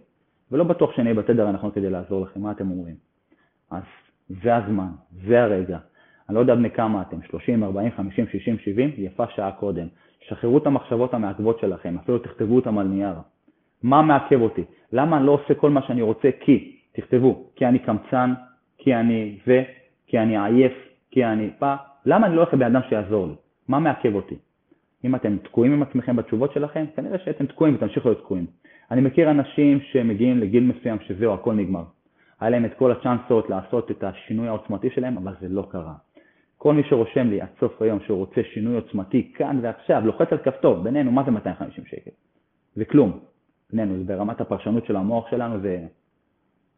ולא בטוח שאני אהיה בתדר הנכון כדי לעזור לכם, מה אתם אומרים? אז זה הזמן, זה הרגע. אני לא יודע בני כמה אתם, 30, 40, 50, 60, 70, יפה שעה קודם. שחררו את המחשבות המעכבות שלכם, אפילו תכתבו אותם על נייר. מה מעכב אותי? למה אני לא עושה כל מה שאני רוצה? כי, תכתבו, כי אני קמצן, כי אני זה, כי אני עייף, כי אני פה. למה אני לא הולך לבן אדם שיעזור לי? מה מעכב אותי? אם אתם תקועים עם עצמכם בתשובות שלכם, כנראה שאתם תקועים ותמשיכו להיות תקועים. אני מכיר אנשים שמגיעים לגיל מסוים שזהו, הכל נגמר. היה להם את כל הצ'אנסות לעשות את השינוי העוצמתי שלהם, אבל זה לא קרה. כל מי שרושם לי עד סוף היום שהוא רוצה שינוי עוצמתי כאן ועכשיו, לוחץ על כפתור, בינינו, מה זה 250 שקל? זה כלום. בינינו, זה ברמת הפרשנות של המוח שלנו, זה,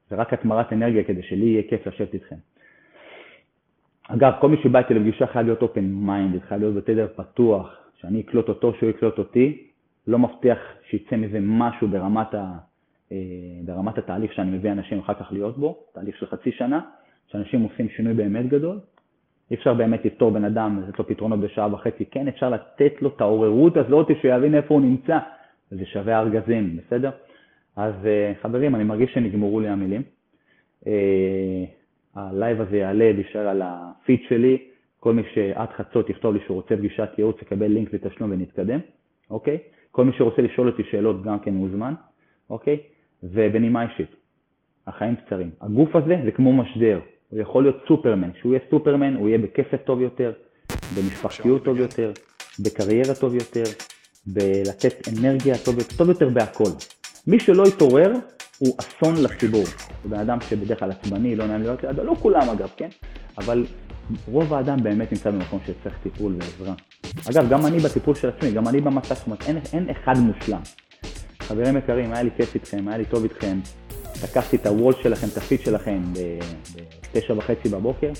זה רק התמרת אנרגיה כדי שלי יהיה כיף לשבת איתכם. אגב, כל מי שבא איתי לפגישה חייב להיות open minded, חייב להיות בתדר פתוח, שאני אקלוט אותו, שהוא יקלוט אותי, לא מבטיח שיצא מזה משהו ברמת, ה, אה, ברמת התהליך שאני מביא אנשים אחר כך להיות בו, תהליך של חצי שנה, שאנשים עושים שינוי באמת גדול. אי אפשר באמת לפתור בן אדם, לתת לו פתרונות בשעה וחצי, כן אפשר לתת לו את העוררות הזאת שיבין איפה הוא נמצא, וזה שווה ארגזים, בסדר? אז אה, חברים, אני מרגיש שנגמרו לי המילים. אה, הלייב הזה יעלה, להישאר על הפיד שלי, כל מי שעד חצות יכתוב לי שהוא רוצה פגישת ייעוץ, יקבל לינק לתשלום ונתקדם, אוקיי? כל מי שרוצה לשאול אותי שאלות גם כן מוזמן, אוקיי? ובנימה אישית, החיים קצרים. הגוף הזה זה כמו משדר. הוא יכול להיות סופרמן. כשהוא יהיה סופרמן, הוא יהיה בכסף טוב יותר, במשפחתיות טוב יותר, בקריירה טוב יותר, בלתת אנרגיה טוב יותר, טוב יותר בהכל. מי שלא יתעורר, הוא אסון לציבור. זה בן אדם שבדרך כלל עצבני, לא נעים להיות לא כולם אגב, כן? אבל רוב האדם באמת נמצא במקום שצריך טיפול ועזרה. אגב, גם אני בטיפול של עצמי, גם אני במצב, זאת אומרת, אין, אין אחד מושלם. חברים יקרים, היה לי כיף איתכם, היה לי טוב איתכם. לקחתי את הוול שלכם, את הפיד שלכם בתשע וחצי בבוקר,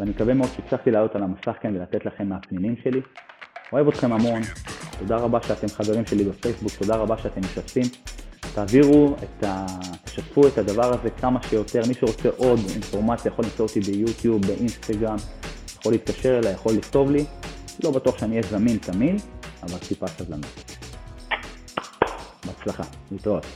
ואני מקווה מאוד שהצלחתי לעלות על המסך כאן ולתת לכם מהפנינים שלי. אוהב אתכם המון, תודה רבה שאתם חברים שלי בפייסבוק, תודה רבה שאתם משתפים. תעבירו את ה... תשתפו את הדבר הזה כמה שיותר. מי שרוצה עוד אינפורמציה יכול למצוא אותי ביוטיוב, באינסטגרם, יכול להתקשר אליי, יכול לכתוב לי. לא בטוח שאני אהיה זמין תמיד, אבל טיפה סבלנות. בהצלחה, להתראות.